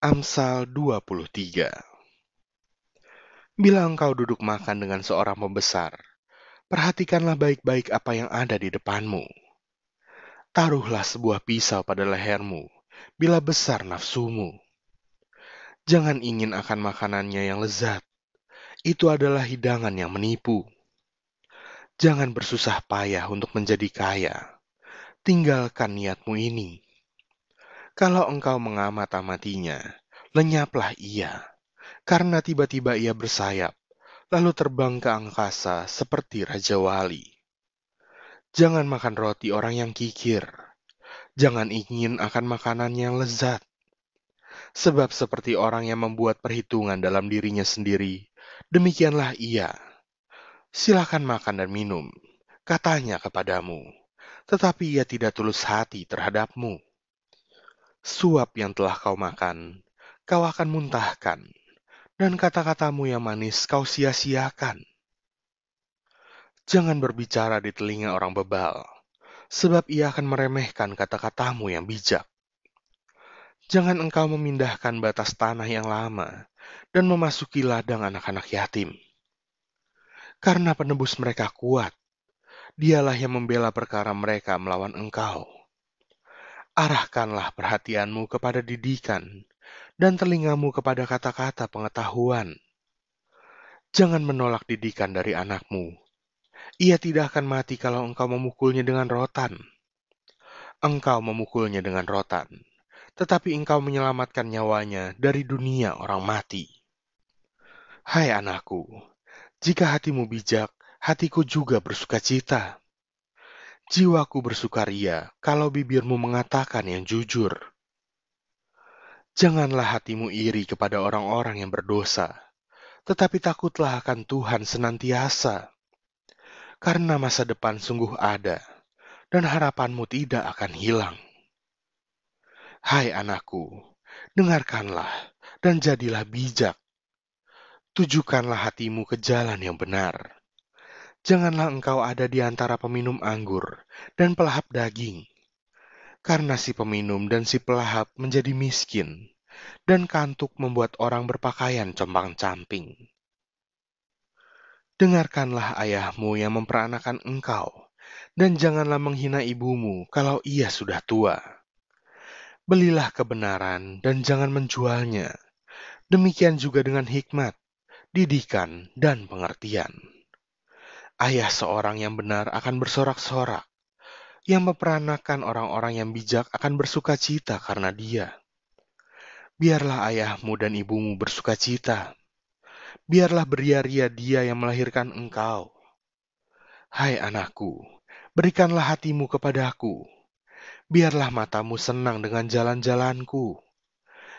Amsal 23 Bila engkau duduk makan dengan seorang pembesar, perhatikanlah baik-baik apa yang ada di depanmu. Taruhlah sebuah pisau pada lehermu, bila besar nafsumu. Jangan ingin akan makanannya yang lezat, itu adalah hidangan yang menipu. Jangan bersusah payah untuk menjadi kaya, tinggalkan niatmu ini kalau engkau mengamat-amatinya, lenyaplah ia, karena tiba-tiba ia bersayap, lalu terbang ke angkasa seperti Raja Wali. Jangan makan roti orang yang kikir. Jangan ingin akan makanan yang lezat. Sebab seperti orang yang membuat perhitungan dalam dirinya sendiri, demikianlah ia. Silakan makan dan minum, katanya kepadamu, tetapi ia tidak tulus hati terhadapmu Suap yang telah kau makan, kau akan muntahkan, dan kata-katamu yang manis kau sia-siakan. Jangan berbicara di telinga orang bebal, sebab ia akan meremehkan kata-katamu yang bijak. Jangan engkau memindahkan batas tanah yang lama dan memasuki ladang anak-anak yatim. Karena penebus mereka kuat, dialah yang membela perkara mereka melawan engkau Arahkanlah perhatianmu kepada didikan dan telingamu kepada kata-kata pengetahuan. Jangan menolak didikan dari anakmu. Ia tidak akan mati kalau engkau memukulnya dengan rotan. Engkau memukulnya dengan rotan, tetapi engkau menyelamatkan nyawanya dari dunia orang mati. Hai anakku, jika hatimu bijak, hatiku juga bersuka cita Jiwaku bersukaria kalau bibirmu mengatakan yang jujur. Janganlah hatimu iri kepada orang-orang yang berdosa, tetapi takutlah akan Tuhan senantiasa. Karena masa depan sungguh ada, dan harapanmu tidak akan hilang. Hai anakku, dengarkanlah dan jadilah bijak. Tujukanlah hatimu ke jalan yang benar Janganlah engkau ada di antara peminum anggur dan pelahap daging, karena si peminum dan si pelahap menjadi miskin, dan kantuk membuat orang berpakaian compang-camping. Dengarkanlah ayahmu yang memperanakan engkau, dan janganlah menghina ibumu kalau ia sudah tua. Belilah kebenaran dan jangan menjualnya. Demikian juga dengan hikmat, didikan, dan pengertian. Ayah seorang yang benar akan bersorak-sorak. Yang memperanakan orang-orang yang bijak akan bersuka cita karena dia. Biarlah ayahmu dan ibumu bersuka cita. Biarlah beria-ria dia yang melahirkan engkau. Hai anakku, berikanlah hatimu kepadaku. Biarlah matamu senang dengan jalan-jalanku.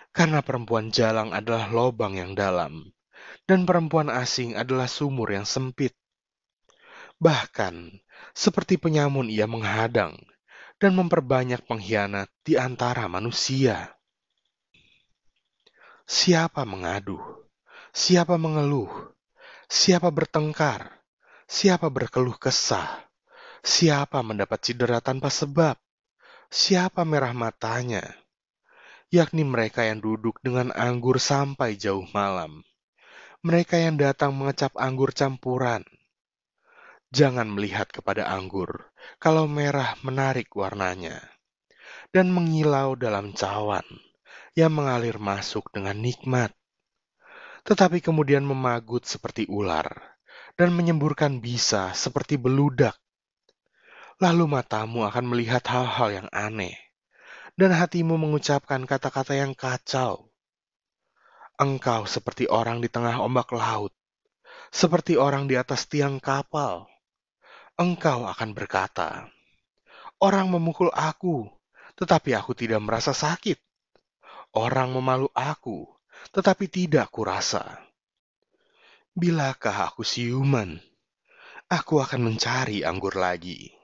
Karena perempuan jalang adalah lobang yang dalam, dan perempuan asing adalah sumur yang sempit. Bahkan, seperti penyamun ia menghadang dan memperbanyak pengkhianat di antara manusia. Siapa mengaduh? Siapa mengeluh? Siapa bertengkar? Siapa berkeluh kesah? Siapa mendapat cedera tanpa sebab? Siapa merah matanya? Yakni mereka yang duduk dengan anggur sampai jauh malam. Mereka yang datang mengecap anggur campuran Jangan melihat kepada anggur, kalau merah menarik warnanya, dan mengilau dalam cawan yang mengalir masuk dengan nikmat, tetapi kemudian memagut seperti ular dan menyemburkan bisa seperti beludak. Lalu matamu akan melihat hal-hal yang aneh, dan hatimu mengucapkan kata-kata yang kacau. Engkau seperti orang di tengah ombak laut, seperti orang di atas tiang kapal engkau akan berkata, "Orang memukul aku, tetapi aku tidak merasa sakit. Orang memalu aku, tetapi tidak kurasa. Bilakah aku siuman? Aku akan mencari anggur lagi."